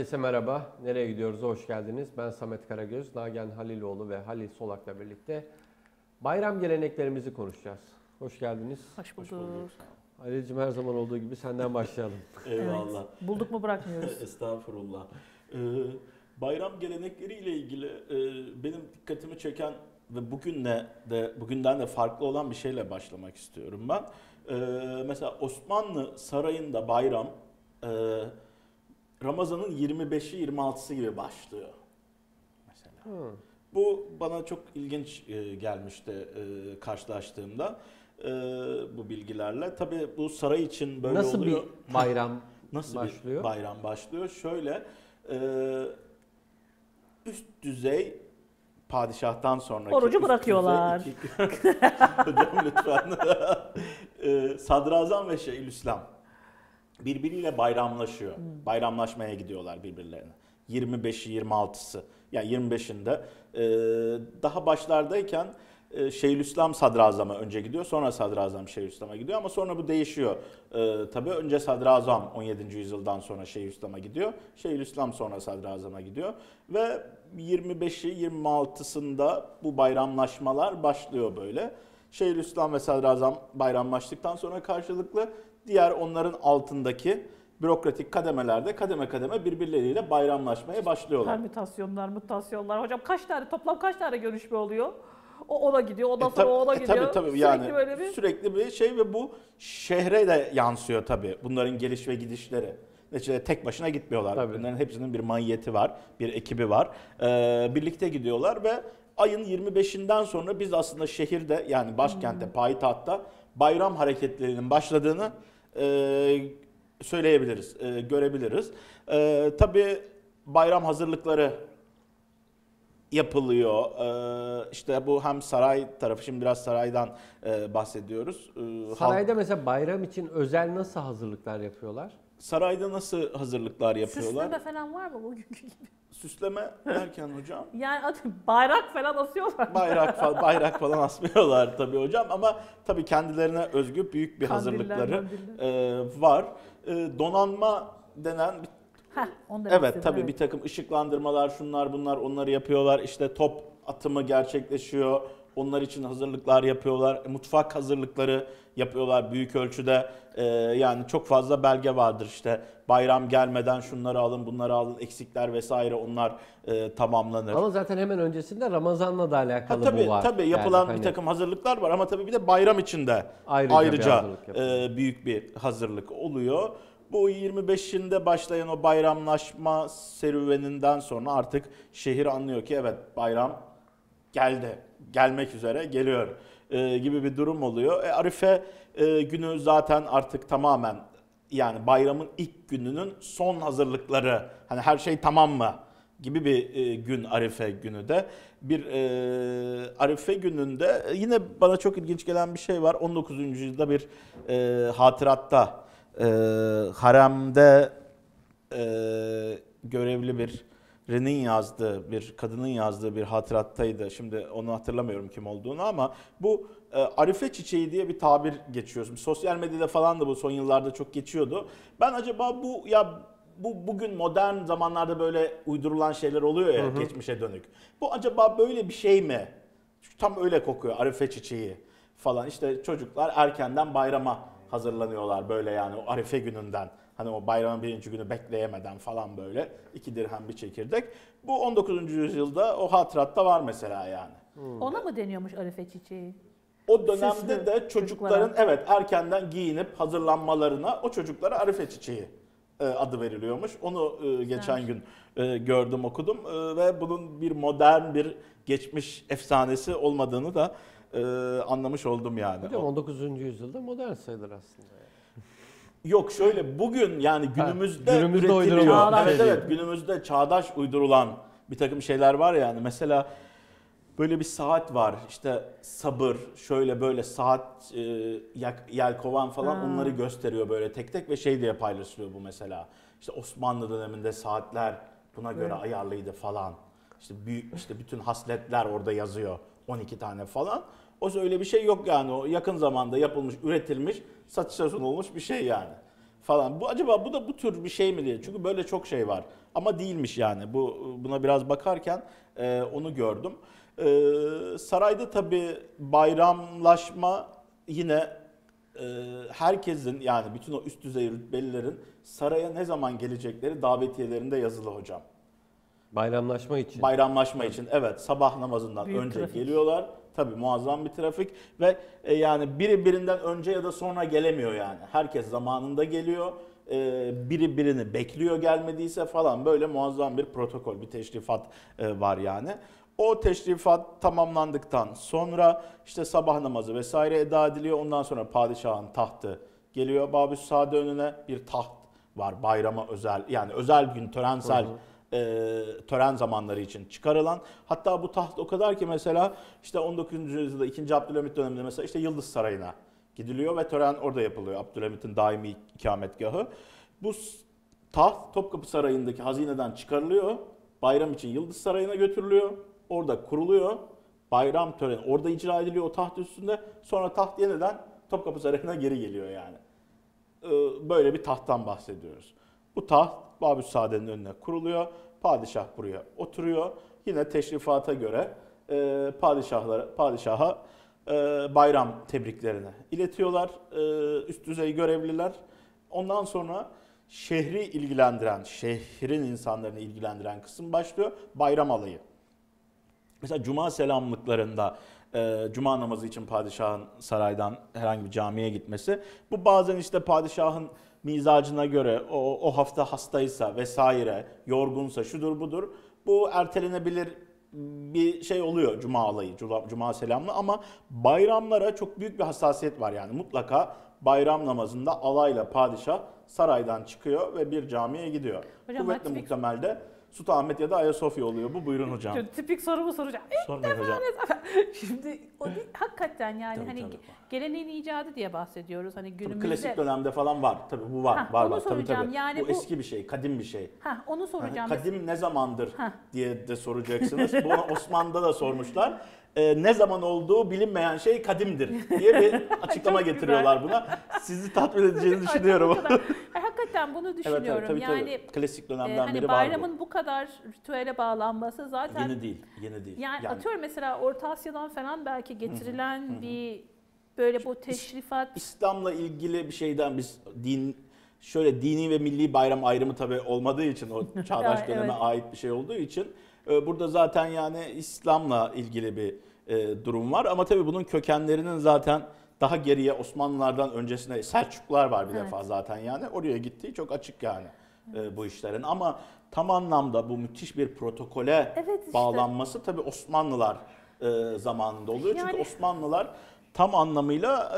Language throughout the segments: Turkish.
herkese merhaba. Nereye gidiyoruz? Hoş geldiniz. Ben Samet Karagöz, Nagen Haliloğlu ve Halil Solak'la birlikte bayram geleneklerimizi konuşacağız. Hoş geldiniz. Hoş bulduk. Halil'cim her zaman olduğu gibi senden başlayalım. Eyvallah. Evet. Bulduk mu bırakmıyoruz. Estağfurullah. Ee, bayram gelenekleriyle ilgili e, benim dikkatimi çeken ve bugünle de bugünden de farklı olan bir şeyle başlamak istiyorum ben. Ee, mesela Osmanlı Sarayı'nda bayram e, Ramazan'ın 25'i 26'sı gibi başlıyor. Mesela. Hı. Bu bana çok ilginç e, gelmişti e, karşılaştığımda e, bu bilgilerle. Tabii bu saray için böyle Nasıl oluyor. bir bayram Nasıl başlıyor? bir bayram başlıyor? Şöyle üst düzey padişahtan sonraki Orucu bırakıyorlar. düzey iki- Hocam lütfen. Sadrazam ve Şeyhülislam birbiriyle bayramlaşıyor. Hmm. Bayramlaşmaya gidiyorlar birbirlerine. 25'i 26'sı. Yani 25'inde e, daha başlardayken e, Şeyhülislam sadrazama önce gidiyor. Sonra sadrazam Şeyhülislam'a gidiyor ama sonra bu değişiyor. E, tabii önce sadrazam 17. yüzyıldan sonra Şeyhülislam'a gidiyor. Şeyhülislam sonra sadrazama gidiyor. Ve 25'i 26'sında bu bayramlaşmalar başlıyor böyle. Şeyhülislam ve sadrazam bayramlaştıktan sonra karşılıklı diğer onların altındaki bürokratik kademelerde kademe kademe birbirleriyle bayramlaşmaya başlıyorlar. Permütasyonlar, mutasyonlar. Hocam kaç tane, toplam kaç tane görüşme oluyor? O ona gidiyor, ondan E, sonra tab- o ona e, gidiyor. Tabii tabii Sürekli yani böyle bir... sürekli bir şey ve bu şehre de yansıyor tabii. Bunların geliş ve gidişleri. Neticede tek başına gitmiyorlar. Tabii. Bunların hepsinin bir mahiyeti var, bir ekibi var. Ee, birlikte gidiyorlar ve ayın 25'inden sonra biz aslında şehirde yani başkentte, Hmm. payitahtta bayram hareketlerinin başladığını e, söyleyebiliriz, e, görebiliriz. E, tabii bayram hazırlıkları yapılıyor. Ee, işte bu hem saray tarafı, şimdi biraz saraydan e, bahsediyoruz. Ee, halk- Sarayda mesela bayram için özel nasıl hazırlıklar yapıyorlar? sarayda nasıl hazırlıklar yapıyorlar? Süsleme falan var mı bugünkü gibi? Süsleme derken hocam Yani bayrak falan asıyorlar. bayrak falan bayrak falan asmıyorlar tabii hocam ama tabii kendilerine özgü büyük bir Kandiller, hazırlıkları e, var. E, donanma denen bir Heh, onu Evet istedim, tabii bir takım ışıklandırmalar şunlar bunlar onları yapıyorlar. İşte top atımı gerçekleşiyor. Onlar için hazırlıklar yapıyorlar. Mutfak hazırlıkları yapıyorlar büyük ölçüde. Ee, yani çok fazla belge vardır işte bayram gelmeden şunları alın bunları alın eksikler vesaire onlar e, tamamlanır. Ama zaten hemen öncesinde Ramazan'la da Ha, alakalı tabii bu var. tabii Yani yapılan hani bir takım hazırlıklar var ama tabii bir de bayram içinde Ayrıca bir ayrıca, yapılıyor. e, büyük bir hazırlık oluyor. Bu 25'inde başlayan o bayramlaşma serüveninden sonra artık şehir anlıyor ki evet bayram geldi, gelmek üzere geliyor e, gibi bir durum oluyor. E, Arife e, günü zaten artık tamamen yani bayramın ilk gününün son hazırlıkları hani her şey tamam mı gibi bir e, gün Arife günü de. Bir e, Arife gününde e, yine bana çok ilginç gelen bir şey var. 19. yüzyılda bir e, hatıratta e, haremde e, görevli bir Renin yazdığı, bir kadının yazdığı bir hatırattaydı. Şimdi onu hatırlamıyorum kim olduğunu ama bu e, Arife çiçeği diye bir tabir geçiyor. Şimdi sosyal medyada falan da bu son yıllarda çok geçiyordu. Ben acaba bu ya bu bugün modern zamanlarda böyle uydurulan şeyler oluyor ya geçmişe dönük. Bu acaba böyle bir şey mi? Çünkü tam öyle kokuyor Arife çiçeği falan. İşte çocuklar erkenden bayrama hazırlanıyorlar böyle yani o Arife gününden. Hani o bayramın birinci günü bekleyemeden falan böyle iki dirhem bir çekirdek. Bu 19. yüzyılda o hatıratta var mesela yani. Ona mı deniyormuş Arife çiçeği? O dönemde Süslü de çocukların çocuklara. evet erkenden giyinip hazırlanmalarına o çocuklara Arife çiçeği e, adı veriliyormuş. Onu e, geçen gün e, gördüm okudum ve bunun bir modern bir geçmiş efsanesi olmadığını da anlamış oldum yani. Hocam 19. yüzyılda modern sayılır aslında. Yok şöyle bugün yani günümüzde, günümüzde üretiliyor. uydurulan Evet şey evet günümüzde çağdaş uydurulan bir takım şeyler var yani. Mesela böyle bir saat var işte sabır şöyle böyle saat e, yak- yelkovan falan Ha. onları gösteriyor böyle tek tek ve şey diye paylaşılıyor bu mesela. İşte Osmanlı döneminde saatler buna göre Evet. ayarlıydı falan. İşte büyük işte bütün hasletler orada yazıyor 12 tane falan. O öyle bir şey yok yani o yakın zamanda yapılmış, üretilmiş, satışa sunulmuş bir şey yani. falan. Bu acaba bu da bu tür bir şey mi diye. Çünkü böyle çok şey var. Ama değilmiş yani. Bu buna biraz bakarken e, onu gördüm. E, sarayda tabii bayramlaşma yine e, herkesin yani bütün o üst düzey rütbelilerin saraya ne zaman gelecekleri davetiyelerinde yazılı hocam. Bayramlaşma için. Bayramlaşma için evet sabah namazından Büyük önce trafik. geliyorlar. Tabii muazzam bir trafik ve e, yani biri birinden önce ya da sonra gelemiyor yani. Herkes zamanında geliyor. E, biri birini bekliyor gelmediyse falan böyle muazzam bir protokol, bir teşrifat e, var yani. O teşrifat tamamlandıktan sonra işte sabah namazı vesaire eda ediliyor. Ondan sonra padişahın tahtı geliyor. Babüs Sade önüne bir taht var bayrama özel yani özel gün törensel e, tören zamanları için çıkarılan. Hatta bu taht o kadar ki mesela işte 19. yüzyılda 2. Abdülhamit döneminde mesela işte Yıldız Sarayı'na gidiliyor ve tören orada yapılıyor. Abdülhamit'in daimi ikametgahı. Bu taht Topkapı Sarayı'ndaki hazineden çıkarılıyor. Bayram için Yıldız Sarayı'na götürülüyor. Orada kuruluyor. Bayram töreni orada icra ediliyor o taht üstünde. Sonra taht yeniden Topkapı Sarayı'na geri geliyor yani. Böyle bir tahttan bahsediyoruz. Bu taht Babüs Saadet'in önüne kuruluyor. Padişah buraya oturuyor. Yine teşrifata göre e, padişahlara, padişaha e, bayram tebriklerini iletiyorlar. E, üst düzey görevliler. Ondan sonra şehri ilgilendiren, şehrin insanlarını ilgilendiren kısım başlıyor. Bayram alayı. Mesela cuma selamlıklarında e, cuma namazı için padişahın saraydan herhangi bir camiye gitmesi. Bu bazen işte padişahın mizacına göre o, o hafta hastaysa vesaire, yorgunsa şudur budur. Bu ertelenebilir bir şey oluyor cuma alayı, cuma, cuma selamlı ama bayramlara çok büyük bir hassasiyet var yani mutlaka bayram namazında alayla padişah saraydan çıkıyor ve bir camiye gidiyor. Hocam, Kuvvetli ben tipik- muhtemelde Sultanahmet ya da Ayasofya oluyor bu buyurun hocam. Şimdi tipik sorumu soracağım. Sormayın hocam. Şimdi o değil, hakikaten yani Tabii, hani tabii. geleneğin icadı diye bahsediyoruz. Hani Tabii günümüzde. klasik dönemde falan var. Tabii bu var. Hah, var onu var. Tabii soracağım. tabii. Yani bu, bu- eski bir şey, kadim bir şey. Ha onu soracağım. Kadim ne zamandır Hah. diye de soracaksınız. Bunu Osmanlı'da da sormuşlar. Ee, ne zaman olduğu bilinmeyen şey kadimdir diye bir açıklama getiriyorlar buna. Sizi tatmin edeceğini düşünüyorum. hakikaten bunu evet, düşünüyorum. evet tabii yani tabii. Klasik e, dönemden hani beri var bayramın bu kadar ritüele bağlanması zaten Yeni değil, yeni değil. yani, atıyorum mesela Orta Asya'dan falan belki getirilen bir böyle bu teşrifat İslam'la ilgili bir şeyden biz din şöyle dini ve milli bayram ayrımı tabii olmadığı için o çağdaş döneme evet. ait bir şey olduğu için e, burada zaten yani İslam'la ilgili bir e, durum var ama tabii bunun kökenlerinin zaten daha geriye Osmanlılardan öncesine Selçuklular var bir Evet. defa zaten yani oraya gittiği çok açık yani e, bu işlerin ama tam anlamda bu müthiş bir protokole Evet işte. bağlanması tabii Osmanlılar e, zamanında oluyor. Çünkü Yani- Osmanlılar tam anlamıyla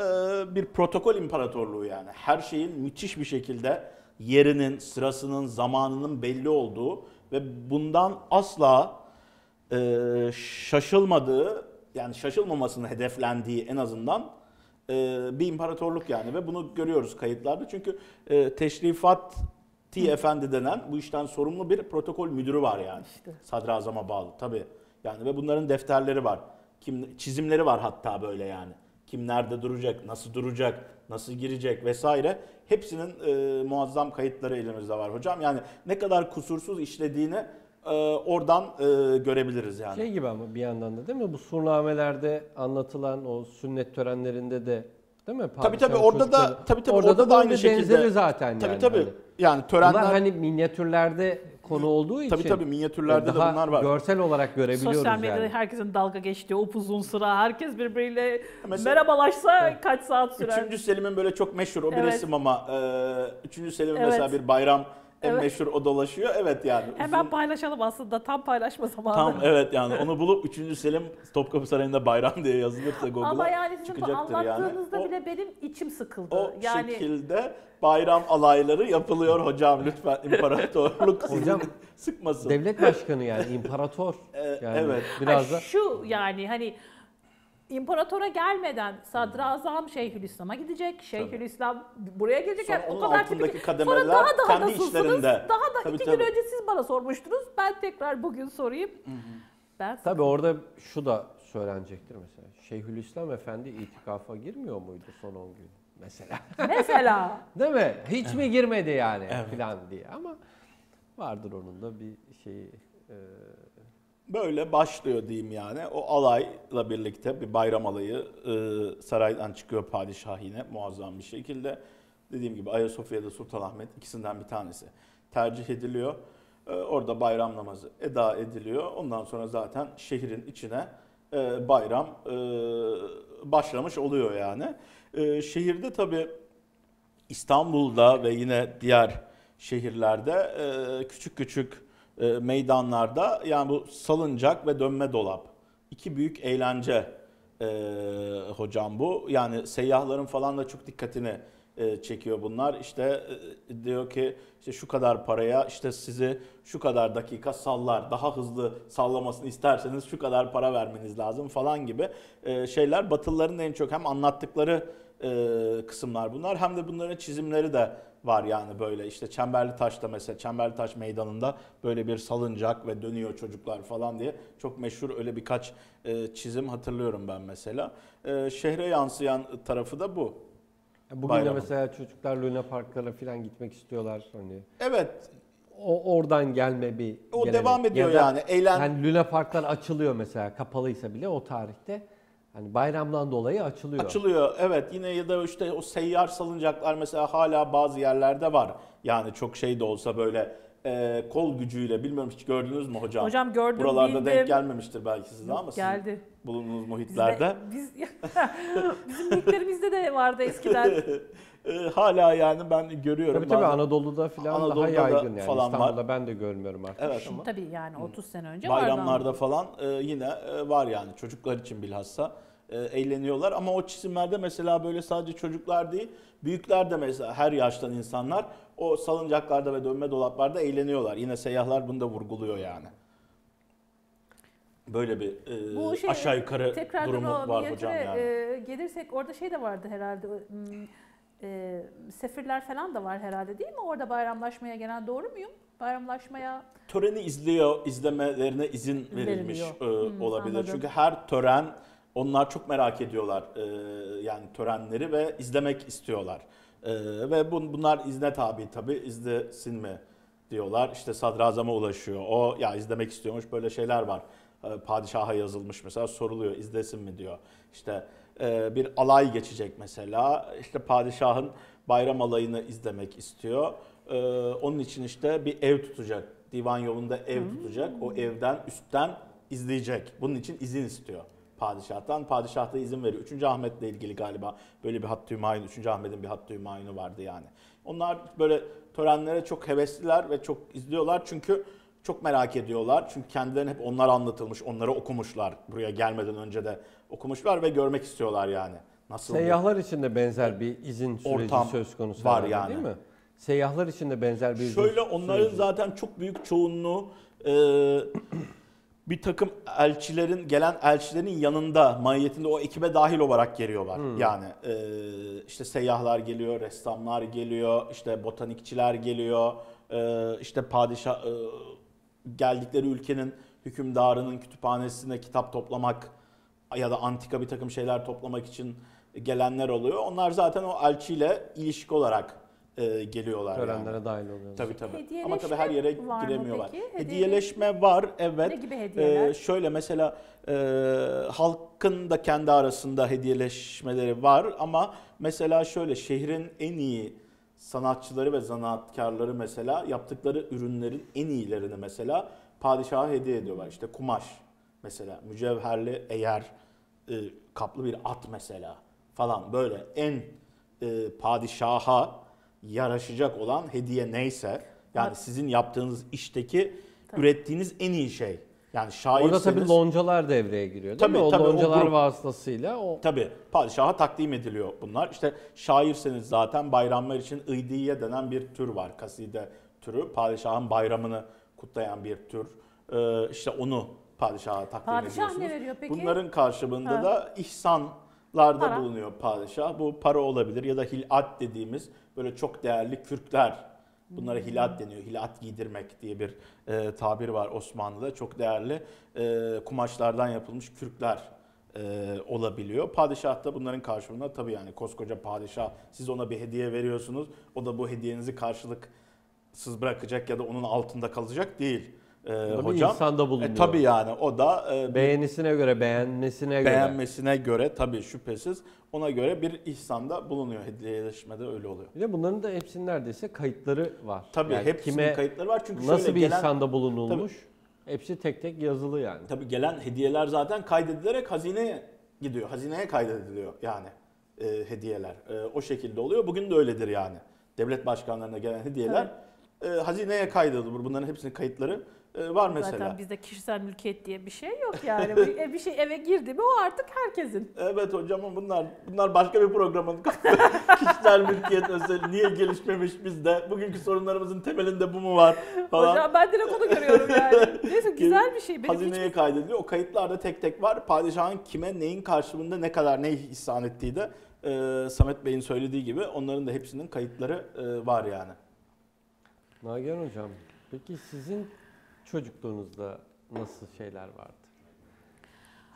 e, bir protokol imparatorluğu yani. Her şeyin müthiş bir şekilde yerinin, sırasının, zamanının belli olduğu ve bundan asla e, şaşılmadığı yani şaşılmamasını hedeflendiği en azından e, bir imparatorluk yani ve bunu görüyoruz kayıtlarda çünkü e, teşrifat Ti Efendi denen bu işten sorumlu bir protokol müdürü var yani. İşte. Sadrazama bağlı tabii. Yani ve bunların defterleri var. Kim çizimleri var hatta böyle yani. Kim nerede duracak, nasıl duracak, nasıl girecek vesaire. Hepsinin e, muazzam kayıtları elimizde var hocam. Yani ne kadar kusursuz işlediğini e, oradan e, görebiliriz yani. Şey gibi ama bir yandan da değil mi? Bu surnamelerde anlatılan o sünnet törenlerinde de değil mi? Tabii tabii Padişahın orada da tabii tabii orada, orada, da aynı bunun şekilde. benzeri zaten Tabii yani. tabii. Hani Yani törenler Bunlar hani minyatürlerde konu olduğu için tabii tabii minyatürlerde de bunlar var. görsel olarak görebiliyoruz sosyal medyada yani. herkesin dalga geçtiği upuzun sıra herkes birbiriyle Mesela- merhabalaşsa kaç saat sürer? Üçüncü Selim'in böyle çok meşhur o bir Evet. resim ama e, Üçüncü Selim'in Evet. mesela bir bayram en Evet. meşhur o dolaşıyor. Evet yani. Hemen uzun- paylaşalım aslında tam paylaşma zamanı. Tam evet yani onu bulup 3. Selim Topkapı Sarayı'nda bayram diye yazılırsa Google'a Ama yani sizin çıkacaktır yani. anlattığınızda O- bile benim içim sıkıldı. O yani şekilde bayram alayları yapılıyor hocam lütfen imparatorluk Hocam, sıkmasın. Devlet başkanı yani imparator. E, Yani evet. biraz Ha, da şu yani hani imparatora gelmeden sadrazam Şeyhülislam'a gidecek. Şeyhülislam buraya gelecek. Sonra Yani o kadar tipik. kademeler Sonra daha daha kendi nasılsınız? işlerinde. Daha da Tabii, iki tabii. gün önce siz bana sormuştunuz. Ben tekrar bugün sorayım. Ben tabii orada şu da söylenecektir mesela. Şeyhülislam Efendi itikafa girmiyor muydu son 10 gün mesela? Mesela Değil mi? Hiç mi girmedi yani Evet. filan diye ama vardır onun da bir şeyi. e, Böyle başlıyor diyeyim yani. O alayla birlikte bir bayram alayı e, saraydan çıkıyor padişah yine muazzam bir şekilde. Dediğim gibi Ayasofya'da Sultanahmet ikisinden bir tanesi tercih ediliyor. E, orada bayram namazı eda ediliyor. Ondan sonra zaten şehrin içine e, bayram e, başlamış oluyor yani. E, şehirde tabii İstanbul'da ve yine diğer şehirlerde e, küçük küçük e, meydanlarda yani bu salıncak ve dönme dolap iki büyük eğlence e, hocam bu. Yani seyyahların falan da çok dikkatini e, çekiyor bunlar. İşte e, diyor ki işte şu kadar paraya işte sizi şu kadar dakika sallar. Daha hızlı sallamasını isterseniz şu kadar para vermeniz lazım falan gibi e, şeyler Batılıların en çok hem anlattıkları e, kısımlar bunlar hem de bunların çizimleri de var yani böyle işte Çemberli Taş'ta mesela Çemberli Taş meydanında böyle bir salıncak ve dönüyor çocuklar falan diye çok meşhur öyle birkaç e, çizim hatırlıyorum ben mesela. E, şehre yansıyan tarafı da bu. Bugün de Bayramın. mesela çocuklar Luna Parklara falan gitmek istiyorlar hani. Evet O oradan gelme bir o gelenek. devam ediyor Ya da yani eğlen Hani Luna Parklar açılıyor mesela kapalıysa bile o tarihte. Hani bayramdan dolayı açılıyor. Açılıyor evet yine ya da işte o seyyar salıncaklar mesela hala bazı yerlerde var. Yani çok şey de olsa böyle e, kol gücüyle bilmiyorum hiç gördünüz mü hocam? hocam gördüm Buralarda bildim. denk gelmemiştir belki size ama sizin Geldi. bulunduğunuz Bizde- muhitlerde. Biz, bizim büyüklerimizde de vardı eskiden. E, hala yani ben görüyorum. Tabii tabii bazen. Anadolu'da falan daha Anadolu'da da yaygın yani. falan var. İstanbul'da ben de görmüyorum artık Evet. ama. Tabii yani 30 sene önce vardı. Bayramlarda falan e, yine e, var yani çocuklar için bilhassa e, eğleniyorlar ama o çizimlerde mesela böyle sadece çocuklar değil büyükler de mesela her yaştan insanlar o salıncaklarda ve dönme dolaplarda eğleniyorlar. Yine seyyahlar bunu da vurguluyor yani. Böyle bir e, Bu şey, aşağı yukarı durumu o var hocam yani. e, gelirsek orada şey de vardı herhalde. E, sefirler falan da var herhalde değil mi? Orada bayramlaşmaya gelen doğru muyum? Bayramlaşmaya töreni izliyor, izlemelerine izin verilmiş e, Hmm, olabilir. anladım. Çünkü her tören onlar çok merak ediyorlar e, yani törenleri ve izlemek istiyorlar. E, ve bun, bunlar izne tabi tabi izlesin mi diyorlar. İşte sadrazama ulaşıyor. O ya izlemek istiyormuş böyle şeyler var. E, padişaha yazılmış mesela soruluyor izlesin mi diyor. İşte bir alay geçecek mesela. İşte padişahın bayram alayını izlemek istiyor. E, onun için işte bir ev tutacak. Divan yolunda ev tutacak. O evden üstten izleyecek. Bunun için izin istiyor padişahtan. Padişah da izin veriyor. 3. Ahmet'le ilgili galiba böyle bir hat tümayunu, 3. Ahmet'in bir hat tümayunu vardı yani. Onlar böyle törenlere çok hevesliler ve çok izliyorlar çünkü çok merak ediyorlar. Çünkü kendilerine hep onlar anlatılmış, onları okumuşlar. Buraya gelmeden önce de okumuşlar ve görmek istiyorlar yani. Nasıl Seyyahlar için de benzer bir izin süreci Ortam söz konusu var yani. değil mi? Seyyahlar için de benzer bir izin Şöyle onların süreci. zaten çok büyük çoğunluğu e, bir takım elçilerin gelen elçilerin yanında mahiyetinde o ekibe dahil olarak geliyorlar. Yani e, işte seyyahlar geliyor, ressamlar geliyor, işte botanikçiler geliyor, e, işte padişah e, geldikleri ülkenin hükümdarının kütüphanesine kitap toplamak ya da antika bir takım şeyler toplamak için gelenler oluyor. Onlar zaten o elçiyle ilişki olarak e, geliyorlar. yani. törenlere dahil oluyorlar. Tabii tabii. Ama tabii her yere giremiyorlar. peki? Hediyeleş- Hediyeleşme var evet. Ne gibi hediyeler? Ee, şöyle mesela e, halkın da kendi arasında hediyeleşmeleri var ama mesela şöyle şehrin en iyi sanatçıları ve zanaatkarları mesela yaptıkları ürünlerin en iyilerini mesela padişaha hediye ediyorlar. İşte kumaş mesela mücevherli eğer e, kaplı bir at mesela falan böyle en e, padişaha yaraşacak olan hediye neyse yani Evet. sizin yaptığınız işteki Tabii. ürettiğiniz en iyi şey. Yani Orada şairseniz tabii loncalar devreye giriyor değil Tabii, mi? O tabii, o loncalar grup- vasıtasıyla o Tabii padişaha takdim ediliyor bunlar. İşte şairseniz zaten bayramlar için ıydiye denen bir tür var. Kaside türü. Padişahın bayramını kutlayan bir tür. Ee, işte onu padişaha takdim Padişah ediyorsunuz. ne veriyor peki? Bunların karşılığında Ha. da ihsanlarda Para. bulunuyor padişah. Bu para olabilir ya da hilat dediğimiz böyle çok değerli kürkler. Bunlara hilat deniyor. Hilat giydirmek diye bir e, tabir var Osmanlı'da. Çok değerli e, kumaşlardan yapılmış kürkler e, olabiliyor. Padişah da bunların karşılığında tabii yani koskoca padişah siz ona bir hediye veriyorsunuz. O da bu hediyenizi karşılıksız bırakacak ya da onun altında kalacak değil. E, hocam. insanda bulunuyor. E, tabii yani o da e, Beğenisine göre, beğenmesine göre. beğenmesine göre tabii şüphesiz ona göre bir ihsanda bulunuyor. Hediyeleşmede öyle oluyor. Bir de bunların da hepsinin neredeyse kayıtları var. Tabii Yani hepsinin kime kayıtları var çünkü nasıl şöyle bir gelen insanda bulunulmuş. Hepsi tek tek yazılı yani. tabii gelen hediyeler zaten kaydedilerek hazineye gidiyor. Hazineye kaydediliyor yani e, hediyeler. E, o şekilde oluyor. Bugün de öyledir yani. Devlet başkanlarına gelen hediyeler e, hazineye kaydedilir. Bunların hepsinin kayıtları e, var mesela. Zaten bizde kişisel mülkiyet diye bir şey yok yani. Bir- e, bir şey eve girdi mi o artık herkesin. Evet hocam ama bunlar bunlar başka bir programın kişisel mülkiyet özel niye gelişmemiş bizde bugünkü sorunlarımızın temelinde bu mu var falan. Hocam ben direkt onu görüyorum yani. Neyse güzel bir şey. Benim Hazineye kaydediliyor. O kayıtlarda tek tek var. Padişahın kime neyin karşılığında ne kadar ne ihsan ettiği de e, Samet Bey'in söylediği gibi onların da hepsinin kayıtları e, var yani. Nagihan Hocam, peki sizin çocukluğunuzda nasıl şeyler vardı?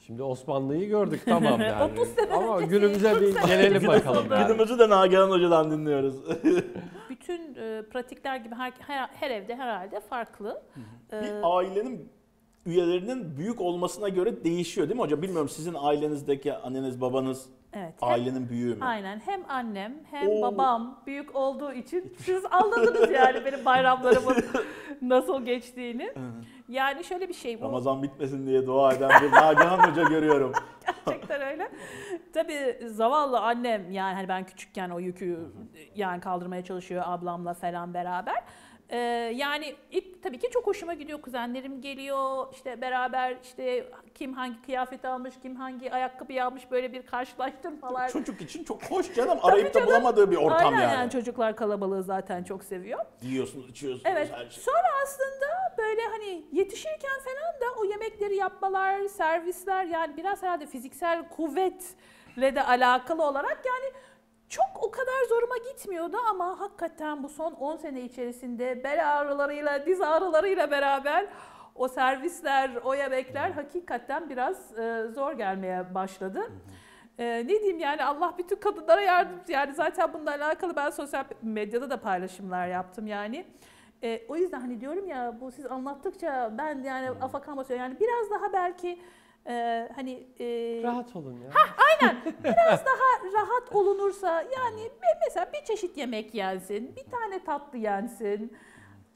Şimdi Osmanlı'yı gördük tamam yani. 30 sene Ama öncesi, günümüze 40 bir gelelim bakalım. yani. Günümüzü de Nagihan Hoca'dan dinliyoruz. bütün e, pratikler gibi her, her, her evde herhalde farklı. bir Ee, ailenin üyelerinin büyük olmasına göre değişiyor değil mi hocam? Bilmiyorum sizin ailenizdeki anneniz babanız evet. hem- ailenin büyüğü mü? Aynen hem annem hem Oo. babam büyük olduğu için siz anladınız yani benim bayramlarımın nasıl geçtiğini. Yani şöyle bir şey bu. Ramazan bitmesin diye dua eden bir Nagihan Hoca görüyorum. Gerçekten öyle. Tabii zavallı annem yani hani ben küçükken o yükü yani kaldırmaya çalışıyor ablamla falan beraber. Ee, yani ilk tabii ki çok hoşuma gidiyor. Kuzenlerim geliyor işte beraber işte kim hangi kıyafet almış, kim hangi ayakkabı almış böyle bir karşılaştırmalar. Çocuk için çok hoş canım. Arayıp da bulamadığı bir ortam Aynen yani. yani çocuklar kalabalığı zaten çok seviyor. Yiyorsunuz, içiyorsunuz Evet. her şey. Sonra aslında böyle hani yetişirken falan da o yemekleri yapmalar, servisler yani biraz herhalde fiziksel kuvvetle de alakalı olarak yani çok o kadar zoruma gitmiyordu ama hakikaten bu son 10 sene içerisinde bel ağrılarıyla, diz ağrılarıyla beraber o servisler, o yemekler hakikaten biraz e, zor gelmeye başladı. Ee, ne diyeyim yani Allah bütün kadınlara yardım yani zaten bununla alakalı ben sosyal medyada da paylaşımlar yaptım yani. Ee, o yüzden hani diyorum ya bu siz anlattıkça ben yani afakan basıyorum yani biraz daha belki e, hani e, Rahat olun ya. biraz daha rahat olunursa yani me- mesela bir çeşit yemek yensin, bir tane tatlı yensin.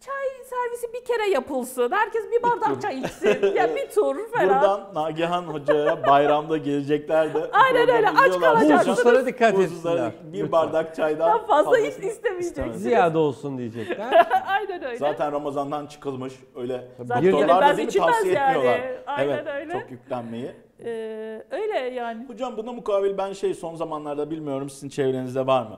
Çay servisi bir kere yapılsın. Herkes bir bardak çay içsin. ya bir tur falan. Buradan Nagihan Hoca'ya bayramda gelecekler de Aynen öyle, aç izliyorlar. Bu kalacaksınız. hususlara dikkat etsinler. Bir bardak çaydan Daha fazla hiç istemeyeceksiniz. Ziyade olsun diyecekler. Aynen öyle. Zaten Ramazan'dan çıkılmış. Öyle Zaten doktorlar da tavsiye yani. etmiyorlar. Aynen evet, öyle. çok yüklenmeyi. Ee, öyle yani. Hocam buna mukabil ben şey son zamanlarda bilmiyorum sizin çevrenizde var mı?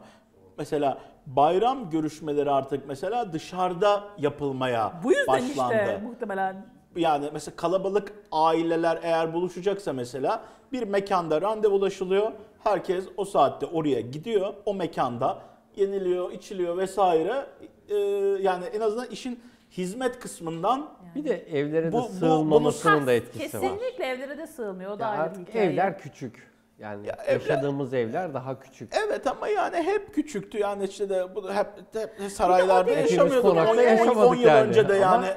Mesela bayram görüşmeleri artık mesela dışarıda yapılmaya Bu yüzden başlandı. işte muhtemelen. Yani mesela kalabalık aileler eğer buluşacaksa mesela bir mekanda randevulaşılıyor. Herkes o saatte oraya gidiyor. O mekanda yeniliyor, içiliyor vesaire. Ee, yani en azından işin hizmet kısmından Bir de evlere Bu- de bu- sığılmamasının Ha, da etkisi var. Kesinlikle evlere de sığmıyor. O da Ya ayrı hikaye. evler küçük. Yani Ya evler- yaşadığımız evler daha küçük. Evet ama yani hep küçüktü yani işte de bu hep, hep saraylarda değil. yaşamıyorduk. Hepimiz konakta 10 10 yaşamadık yıl yani. önce de Ama- yani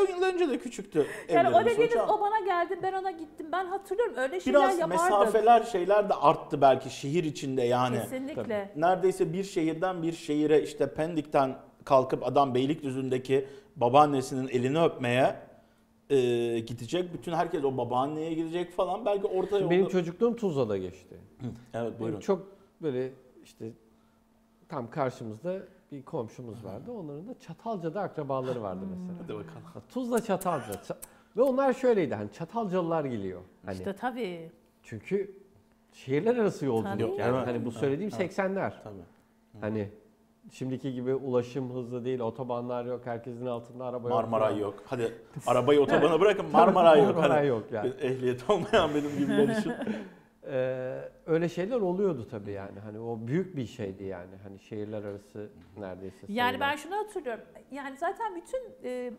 10 yıl önce de küçüktü Yani o hocam. o bana geldi ben ona gittim. Ben hatırlıyorum öyle şeyler Biraz yapardık. mesafeler şeyler de arttı belki şehir içinde yani. Kesinlikle. Neredeyse bir şehirden bir şehire işte Pendik'ten kalkıp adam Beylikdüzü'ndeki babaannesinin elini öpmeye e, gidecek. Bütün herkes o babaanneye gidecek falan. Belki orta yolda... Benim çocukluğum Tuzla'da geçti. Evet buyurun. Çok böyle işte tam karşımızda bir komşumuz vardı. Onların da Çatalca'da akrabaları vardı mesela. Hadi bakalım. Tuzla Çatalca. Ça- Ve onlar şöyleydi hani Çatalcalılar geliyor. Hani İşte tabii. çünkü şehirler arası yolculuk Tabii. yani hani bu söylediğim 80'ler. Tabii. Hani şimdiki gibi ulaşım hızlı değil, otobanlar yok, herkesin altında araba yok. Marmaray yok. Hadi arabayı otobana bırakın Marmaray yok. Marmaray Hani yok yani. Ehliyet olmayan benim gibiler için. Ee, öyle şeyler oluyordu tabii yani. Hani o büyük bir şeydi yani. Hani şehirler arası neredeyse. Yani ben sayılan. şunu hatırlıyorum. Yani zaten bütün e,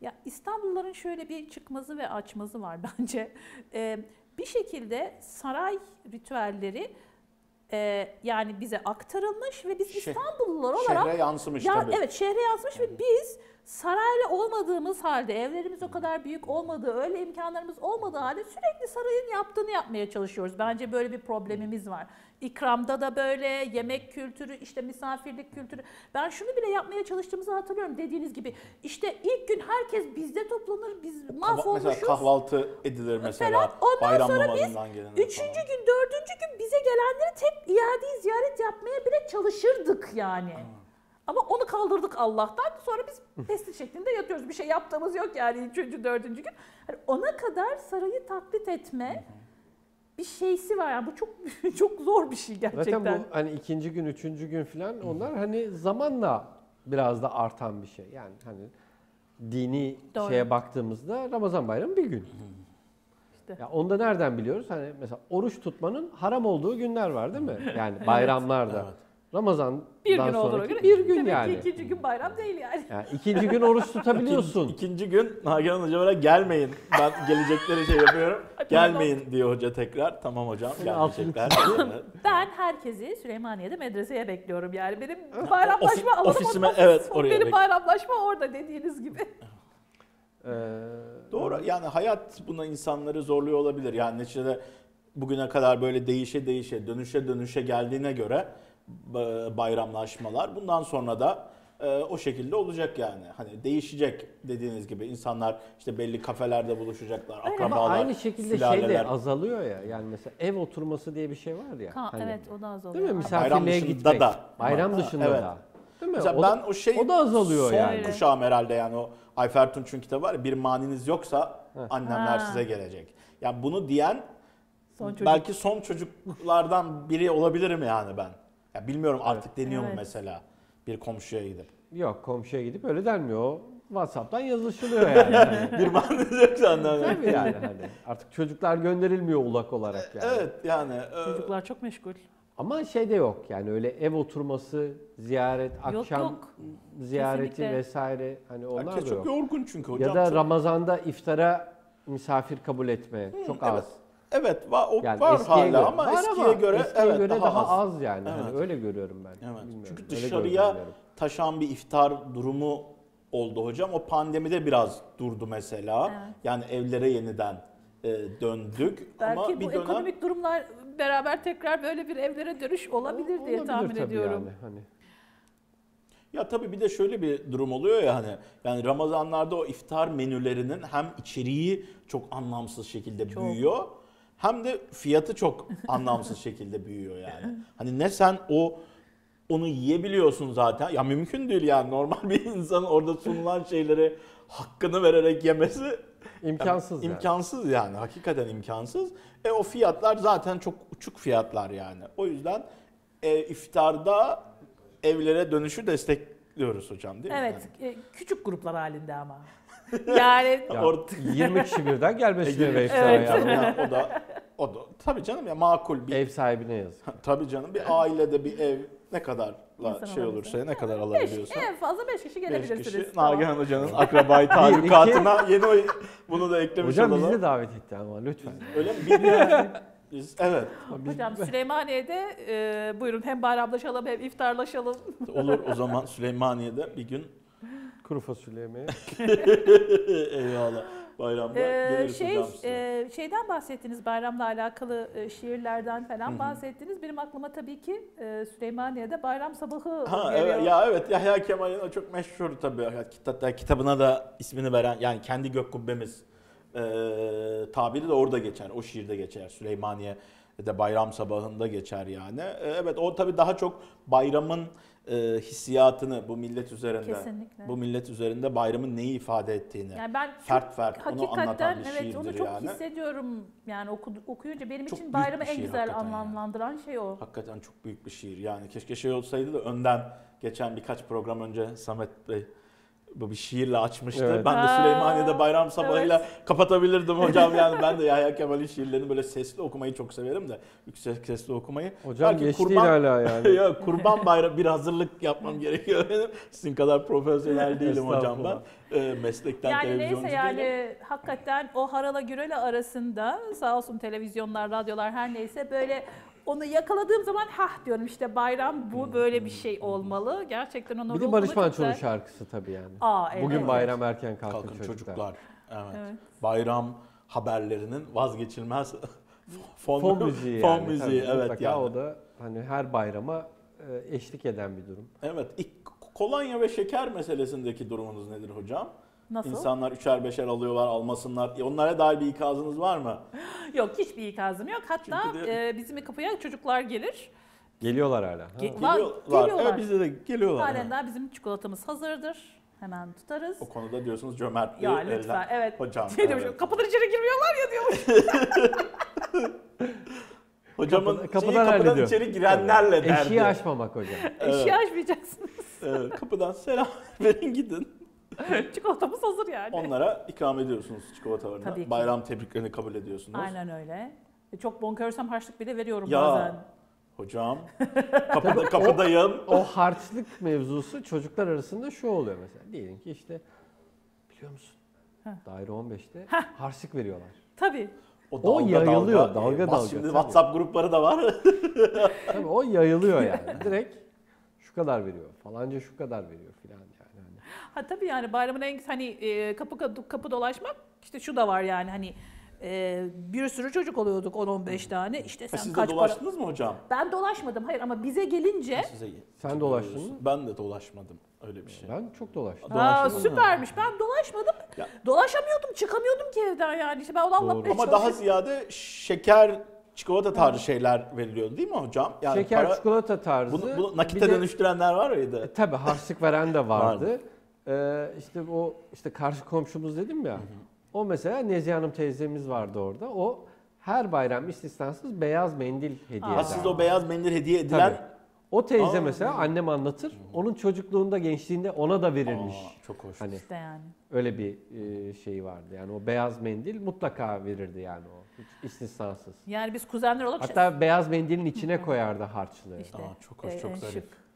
ya İstanbulluların şöyle bir çıkmazı ve açmazı var bence. E, bir şekilde saray ritüelleri e, yani bize aktarılmış ve biz Şeh- İstanbullular olarak Şehre yansımış ya tabii. evet şehre yansımış ve biz saraylı olmadığımız halde, evlerimiz o kadar büyük olmadığı, öyle imkanlarımız olmadığı halde sürekli sarayın yaptığını yapmaya çalışıyoruz. Bence böyle bir problemimiz var. İkramda da böyle, yemek kültürü, işte misafirlik kültürü. Ben şunu bile yapmaya çalıştığımızı hatırlıyorum dediğiniz gibi. İşte ilk gün herkes bizde toplanır, biz mahvolmuşuz. Mesela kahvaltı edilir mesela. Falan. Ondan bayram sonra biz Üçüncü falan. gün, dördüncü gün bize gelenleri tek iade ziyaret yapmaya bile çalışırdık yani. Ama onu kaldırdık Allah'tan. Sonra biz pestil şeklinde yatıyoruz. Bir şey yaptığımız yok yani üçüncü, dördüncü gün. Hani ona kadar sarayı taklit etme bir şeysi var. Yani bu çok çok zor bir şey gerçekten. Zaten bu hani ikinci gün, üçüncü gün falan onlar hani zamanla biraz da artan bir şey. Yani hani dini Doğru. şeye baktığımızda Ramazan bayramı bir gün. İşte. Ya onu da nereden biliyoruz? Hani mesela oruç tutmanın haram olduğu günler var değil mi? Yani bayramlarda. Evet. Ramazan'dan bir gün olduğuna sonraki göre bir gün demek yani. ki ikinci gün bayram değil yani. yani. ikinci gün oruç tutabiliyorsun. İkinci, ikinci gün Nagihan Hoca böyle gelmeyin. Ben gelecekleri şey yapıyorum. gelmeyin diyor hoca tekrar. Tamam hocam gelmeyecekler. Ben herkesi Süleymaniye'de medreseye bekliyorum yani. Benim bayramlaşma Ofi- alanım ofisime, ofis. evet, oraya Benim bayramlaşma orada dediğiniz gibi. Ee, Doğru. Yani hayat buna insanları zorluyor olabilir. Yani neticede bugüne kadar böyle değişe değişe, dönüşe dönüşe geldiğine göre bayramlaşmalar bundan sonra da e, o şekilde olacak yani. Hani değişecek dediğiniz gibi insanlar işte belli kafelerde buluşacaklar, Öyle. Ama akrabalar, aynı şekilde şey de sülaleler. azalıyor ya. Yani mesela ev oturması diye bir şey var ya. Ha, hani. evet o da az oluyor. Değil mi? Bayram Misafirliğe dışında gitmek. da. Bayram Ha, dışında evet. da. Değil mi? Mesela o ben da, o şey o da azalıyor son yani. kuşağım herhalde yani o Ayfer Tunç'un kitabı var ya bir maniniz yoksa annemler Ha. size gelecek. Yani bunu diyen Son çocuk. belki son çocuklardan biri olabilirim yani ben. Ya bilmiyorum artık deniyor mu Evet. mesela bir komşuya gidip. Yok komşuya gidip öyle denmiyor. O WhatsApp'tan yazışılıyor yani. Hani, bir maniniz yoksa annemler. Tabii yani hani. Artık çocuklar gönderilmiyor ulak olarak yani. Evet yani. e, Çocuklar çok meşgul. Ama şey de yok yani öyle ev oturması, ziyaret, Yok, akşam yok. ziyareti Kesinlikle. vesaire hani onlar herkes da çok yok. yorgun çünkü hocam. Ya da Ramazan'da iftara misafir kabul etme çok evet. az. Evet var, o Yani var hala göre. ama Var eskiye ama göre eskiye evet göre daha, az. az yani. Evet. Hani öyle görüyorum ben. Evet. Bilmiyorum, Çünkü dışarıya taşan bir iftar durumu oldu hocam. O pandemide biraz durdu mesela. Evet. Yani evlere yeniden e, döndük. Belki Ama bu bir dönem ekonomik durumlar beraber tekrar böyle bir evlere dönüş olabilir diye Olabilir tahmin tabii ediyorum. Yani. Hani ya tabii bir de şöyle bir durum oluyor ya hani yani Ramazanlarda o iftar menülerinin hem içeriği çok anlamsız şekilde Çok. büyüyor hem de fiyatı çok anlamsız şekilde büyüyor yani. Hani ne sen o onu yiyebiliyorsun zaten. Ya mümkün değil yani normal bir insanın orada sunulan şeyleri hakkını vererek yemesi imkansız yani. İmkansız yani. Hakikaten imkansız. E o fiyatlar zaten çok uçuk fiyatlar yani. O yüzden e, iftarda evlere dönüşü destekliyoruz hocam değil mi? Evet, e, küçük gruplar halinde ama. Yani Ya, Orta- 20 kişi birden gelmesine ve Evet. Yani, yani o da o da tabii canım ya makul bir Ev sahibine yazık. tabii canım bir ailede bir ev ne kadarla İnsan şey alabilirse. olursa ne kadar beş, alabiliyorsa. en fazla 5 kişi 5 gelebilirsiniz. kişi Tamam. Nagihan Hoca'nın akrabayı talukatına yeni o, bunu da eklemiş Hocam bizi olalım. de davet etti ama lütfen. Öyle mi? Biz- Biz, evet. Biz- Hocam Süleymaniye'de e, buyurun hem bayramlaşalım hem iftarlaşalım. Olur o zaman Süleymaniye'de bir gün kuru fasulye yemeği. Eyvallah. Bayramda Ee, şey e, şeyden bahsettiniz bayramla alakalı e, şiirlerden falan bahsettiniz. Benim aklıma tabii ki e, Süleymaniye'de bayram sabahı Ha geliyor. evet ya evet Yahya Kemal'in çok meşhur tabii kitapta kitabına da ismini veren yani kendi gök kubbemiz e, tabiri de orada geçer. O şiirde geçer. Süleymaniye'de bayram sabahında geçer yani. E, evet o tabii daha çok bayramın e, hissiyatını bu millet üzerinde Kesinlikle. bu millet üzerinde bayramın neyi ifade ettiğini Yani ben çok fert fert onu anlatan bir evet şiirdir onu çok yani. hissediyorum. Yani oku, okuyunca benim Çok için bayramı bir en şiir güzel hakikaten yani. anlamlandıran şey o. Hakikaten çok büyük bir şiir. Yani keşke şey olsaydı da önden geçen birkaç program önce Samet Bey bu bir şiirle açmıştı. Evet. Ben de Süleymaniye'de bayram sabahıyla kapatabilirdim hocam yani ben de Yahya Kemal'in şiirlerini böyle sesli okumayı çok severim de yüksek sesli okumayı. Hocam Belki geçti kurban- hala yani. ya kurban bayramı bir hazırlık yapmam gerekiyor benim. Sizin kadar profesyonel değilim hocam ben. Ee, meslekten Yani televizyoncu neyse yani değilim. hakikaten o harala gürele arasında sağ olsun televizyonlar, radyolar her neyse böyle onu yakaladığım zaman hah diyorum işte bayram bu böyle bir şey olmalı. Gerçekten onu Bir de Barış Manço'nun şarkısı tabii yani. Aa, evet. Bugün bayram erken kalkın, Kalkın çocuklar. çocuklar. Evet. Evet. Bayram haberlerinin vazgeçilmez fon, Fon müziği fon yani. müziği tabii, evet yani. O da hani her bayrama e, eşlik eden bir durum. Evet. İlk kolonya ve şeker meselesindeki durumunuz nedir hocam? Nasıl? İnsanlar üçer beşer alıyorlar, almasınlar. E, Onlara dair bir ikazınız var mı? Yok hiçbir ikazım yok. Hatta Çünkü de- e, bizim kapıya çocuklar gelir. Geliyorlar hala. Ha. Ge- Geliyorlar. geliyorlar. Evet bizde de geliyorlar. Halen evet. daha bizim çikolatamız hazırdır. Hemen tutarız. O konuda diyorsunuz cömertliği. Ya lütfen elden- evet. Hocam. Şey evet. kapıdan içeri girmiyorlar ya diyormuş. Hocamın Kapı- şeyi kapıdan kapıdan, hallediyor. içeri girenlerle derdi. Eşiği aşmamak hocam. Eşya açmayacaksınız. Evet, kapıdan selam verin gidin. Çikolatamız hazır yani. Onlara ikram ediyorsunuz çikolatalarını. Tabii ki. Bayram tebriklerini kabul ediyorsunuz. Aynen öyle. E, Çok bonkörsem harçlık bile veriyorum Ya. bazen. Hocam kapıda, kapıdayım. O harçlık mevzusu çocuklar arasında şu oluyor mesela. Diyelim ki işte biliyor musun? Heh. Daire 15'te harçlık veriyorlar. Tabii. O yayılıyor, dalga Ee, bas dalga, Şimdi tabii. WhatsApp grupları da var. Tabii o yayılıyor yani. Direkt şu kadar veriyor. Falanca şu kadar veriyor filan Ha tabii yani bayramın en hani e, kapı kapı, kapı dolaşmak işte şu da var yani hani e, bir sürü çocuk oluyorduk 10-15 tane. İşte sen Siz de kaç para... dolaştınız mı hocam? Ben dolaşmadım hayır ama bize gelince Size Sen dolaştın mı? Ben de dolaşmadım. Öyle bir şey. ben çok dolaştım. Mı? süpermiş. Ben dolaşmadım. Ya. Dolaşamıyordum, çıkamıyordum ki evden yani. İşte ben onu anlatmaya Ama daha ziyade şeker, çikolata tarzı şeyler veriliyordu değil mi hocam? Yani Şeker, para- çikolata tarzı. Bunu, bunu nakite de- dönüştürenler var mıydı? E, tabii harçlık veren de vardı. Ee, işte o işte karşı komşumuz dedim ya. O mesela Nezihe Hanım teyzemiz vardı orada. O her bayram istisnasız beyaz mendil hediye eder. siz o beyaz mendil hediye edilen... Tabii. O teyze Aa. mesela annem anlatır. Onun çocukluğunda, gençliğinde ona da verilmiş. Aa, çok hoş. Hani İşte yani. öyle bir e, şey vardı. Yani o beyaz mendil mutlaka verirdi yani o. Hiç istisnasız. Yani biz kuzenler olarak Hatta beyaz mendilin içine koyardı harçlığı. İşte, Aa, çok hoş, e, çok en zarif. şık.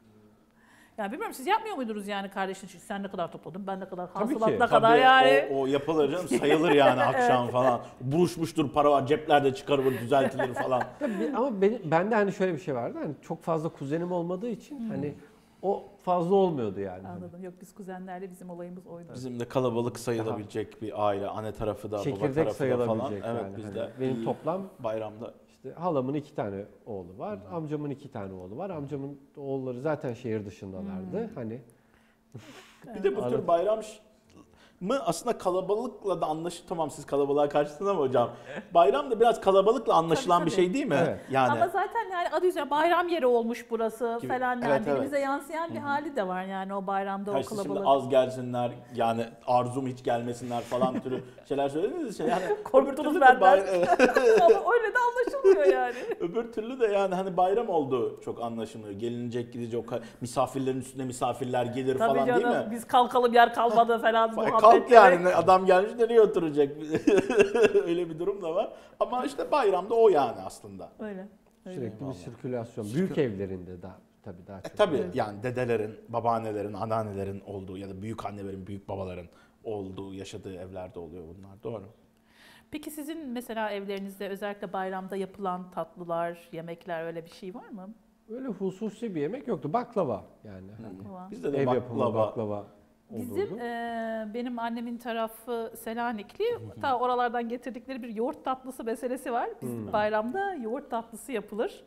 Ya bilmiyorum siz yapmıyor muydunuz yani kardeşin için? Sen ne kadar topladın, ben ne kadar, hasılat ne kadar yani. o, o yapılır canım sayılır yani akşam falan. Buruşmuştur para var ceplerde çıkarılır düzeltilir falan. Tabii, ama benim, bende hani şöyle bir şey vardı. Hani çok fazla kuzenim olmadığı için hani o fazla olmuyordu yani. Hani Anladım. Yok biz kuzenlerle bizim olayımız oydu. Bizim de kalabalık sayılabilecek bir aile. Anne tarafı da baba Çekirdek tarafı da sayılabilecek falan. yani. Evet Hani bizde benim toplam bayramda işte halamın iki tane oğlu var, amcamın iki tane oğlu var. Amcamın oğulları zaten şehir dışındalardı. Hani Bir de bu tür bayram mı aslında kalabalıkla da anlaş tamam siz kalabalığa karşısınız ama hocam bayram da biraz kalabalıkla anlaşılan Tabii, bir şey değil mi? Evet. Yani Ama zaten yani adı üzerine bayram yeri olmuş burası Gibi. falan yani Evet, evet. dilimize yansıyan bir hali de var yani o bayramda her o şey şimdi kalabalık. az gelsinler yani arzum hiç gelmesinler falan türü şeyler söylediniz için yani Korktunuz benden. bay- Ama öyle de anlaşılmıyor yani. öbür türlü de yani hani bayram oldu çok anlaşılmıyor. Gelinecek gidecek misafirlerin üstüne misafirler gelir Tabii falan canım değil mi? biz kalkalım yer kalmadı falan Fa- Kalk yani adam gelmiş nereye oturacak? Öyle bir durum da var. Ama işte bayramda o yani aslında. Öyle. öyle. sürekli bir sirkülasyon. Büyük evlerinde daha tabii daha E çok. tabii yani dedelerin, babaannelerin, anneannelerin olduğu ya da büyük annelerin, büyük babaların olduğu, yaşadığı evlerde oluyor bunlar. Doğru. Peki sizin mesela evlerinizde özellikle bayramda yapılan tatlılar, yemekler öyle bir şey var mı? Öyle hususi bir yemek yoktu. Baklava yani. Baklava. Bizde de ev yapımı baklava. baklava Bizim eee, benim annemin tarafı Selanikli. Ta oralardan getirdikleri bir yoğurt tatlısı meselesi var. Biz Hmm. bayramda yoğurt tatlısı yapılır.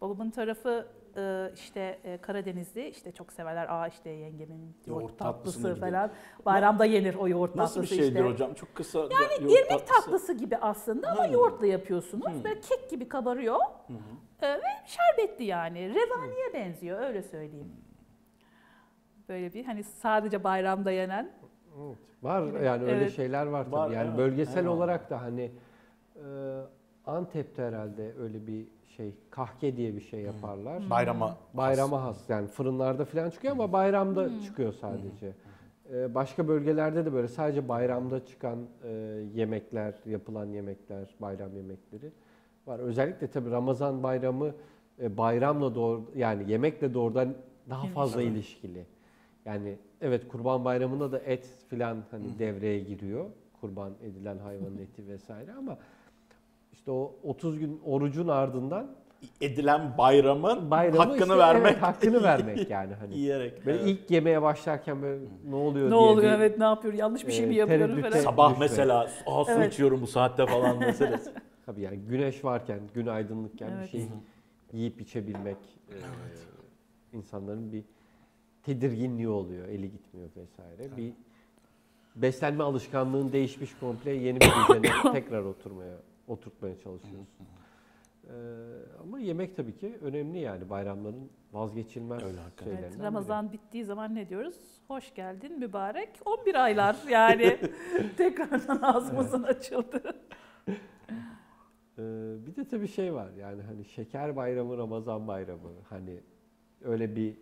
Babamın tarafı eee, işte eee, Karadenizli işte çok severler. Aa işte yengemin yoğurt, Yoğurt tatlısı bir falan. Bayramda yenir o yoğurt Nasıl bir tatlısı şeydir işte. hocam? Çok kısa. Yani irmik tatlısı gibi aslında ama Hmm. yoğurtla yapıyorsunuz. Hmm. Böyle kek gibi kabarıyor. Hı. Ee, ve şerbetli yani. Revaniye benziyor öyle söyleyeyim. Böyle bir hani sadece bayramda yenen. Evet. Var yani öyle Evet. şeyler var tabii. Var, yani evet. bölgesel Eyvallah. olarak da hani e, Antep'te herhalde öyle bir şey kahke diye bir şey yaparlar. Bayrama. Bayrama has yani fırınlarda falan çıkıyor ama bayramda Hmm. çıkıyor sadece. Ee, Başka bölgelerde de böyle sadece bayramda çıkan e, yemekler, yapılan yemekler, bayram yemekleri var. Özellikle tabii Ramazan bayramı e, bayramla doğru yani yemekle doğrudan daha fazla ilişkili. Yani evet Kurban Bayramı'nda da et filan hani devreye giriyor. Kurban edilen hayvanın eti vesaire ama işte o 30 gün orucun ardından Edilen bayramın bayramı hakkını işte, vermek. evet, hakkını vermek yani hani. Yiyerek. Böyle evet. ilk yemeğe başlarken böyle ne oluyor Ne diye oluyor bir- evet ne yapıyor yanlış bir şey mi e, yapıyorum falan. Sabah mesela su Evet. içiyorum bu saatte falan meselesi. Tabii yani güneş varken, gün aydınlıkken Evet. bir şey yiyip içebilmek e, insanların bir tedirginliği oluyor, eli gitmiyor vesaire. Bir beslenme alışkanlığın değişmiş komple yeni bir düzene tekrar oturmaya oturtmaya çalışıyoruz. Ee, ama yemek tabii ki önemli yani bayramların vazgeçilmez Öyle şeylerinden Evet, biri. Ramazan bittiği zaman ne diyoruz? Hoş geldin mübarek 11 aylar yani tekrardan ağzımızın açıldı. Ee, bir de tabii şey var yani hani şeker bayramı, Ramazan bayramı hani öyle bir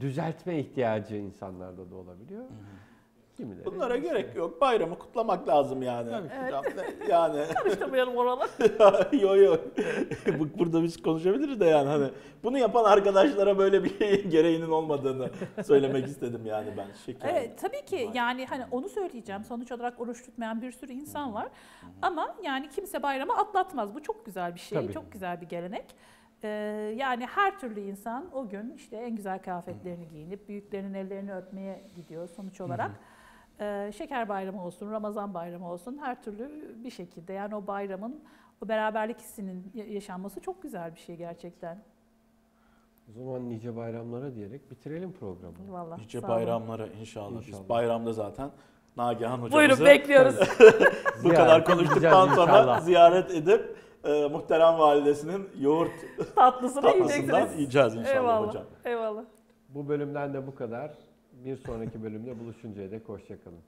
düzeltme ihtiyacı insanlarda da olabiliyor. Kimileri Bunlara gerek yok. Bayramı kutlamak lazım yani. Yani Karıştırmayalım oraları. yo yo. Bu- Burada biz konuşabiliriz de yani hani bunu yapan arkadaşlara böyle bir şeyin gereğinin olmadığını söylemek istedim yani ben. Şeker. Evet tabii ki yani hani onu söyleyeceğim. Sonuç olarak oruç tutmayan bir sürü insan var. Ama yani kimse bayramı atlatmaz. Bu çok güzel bir şey. Tabii. Çok güzel bir gelenek. Ee, yani her türlü insan o gün işte en güzel kıyafetlerini giyinip büyüklerinin ellerini öpmeye gidiyor sonuç olarak. Ee, şeker bayramı olsun, Ramazan bayramı olsun her türlü bir şekilde yani o bayramın o beraberlik hissinin ya- yaşanması çok güzel bir şey gerçekten. O zaman nice bayramlara diyerek bitirelim programı. Vallahi. Nice bayramlara inşallah. Biz İnşallah. bayramda zaten Nagihan hocamızı Buyurun bekliyoruz. bu kadar konuştuktan sonra ziyaret edip e, muhterem validesinin yoğurt Tatlısını tatlısından yiyeceksiniz. yiyeceğiz inşallah Eyvallah. hocam. Eyvallah. Bu bölümden de bu kadar. Bir sonraki bölümde buluşuncaya dek hoşçakalın.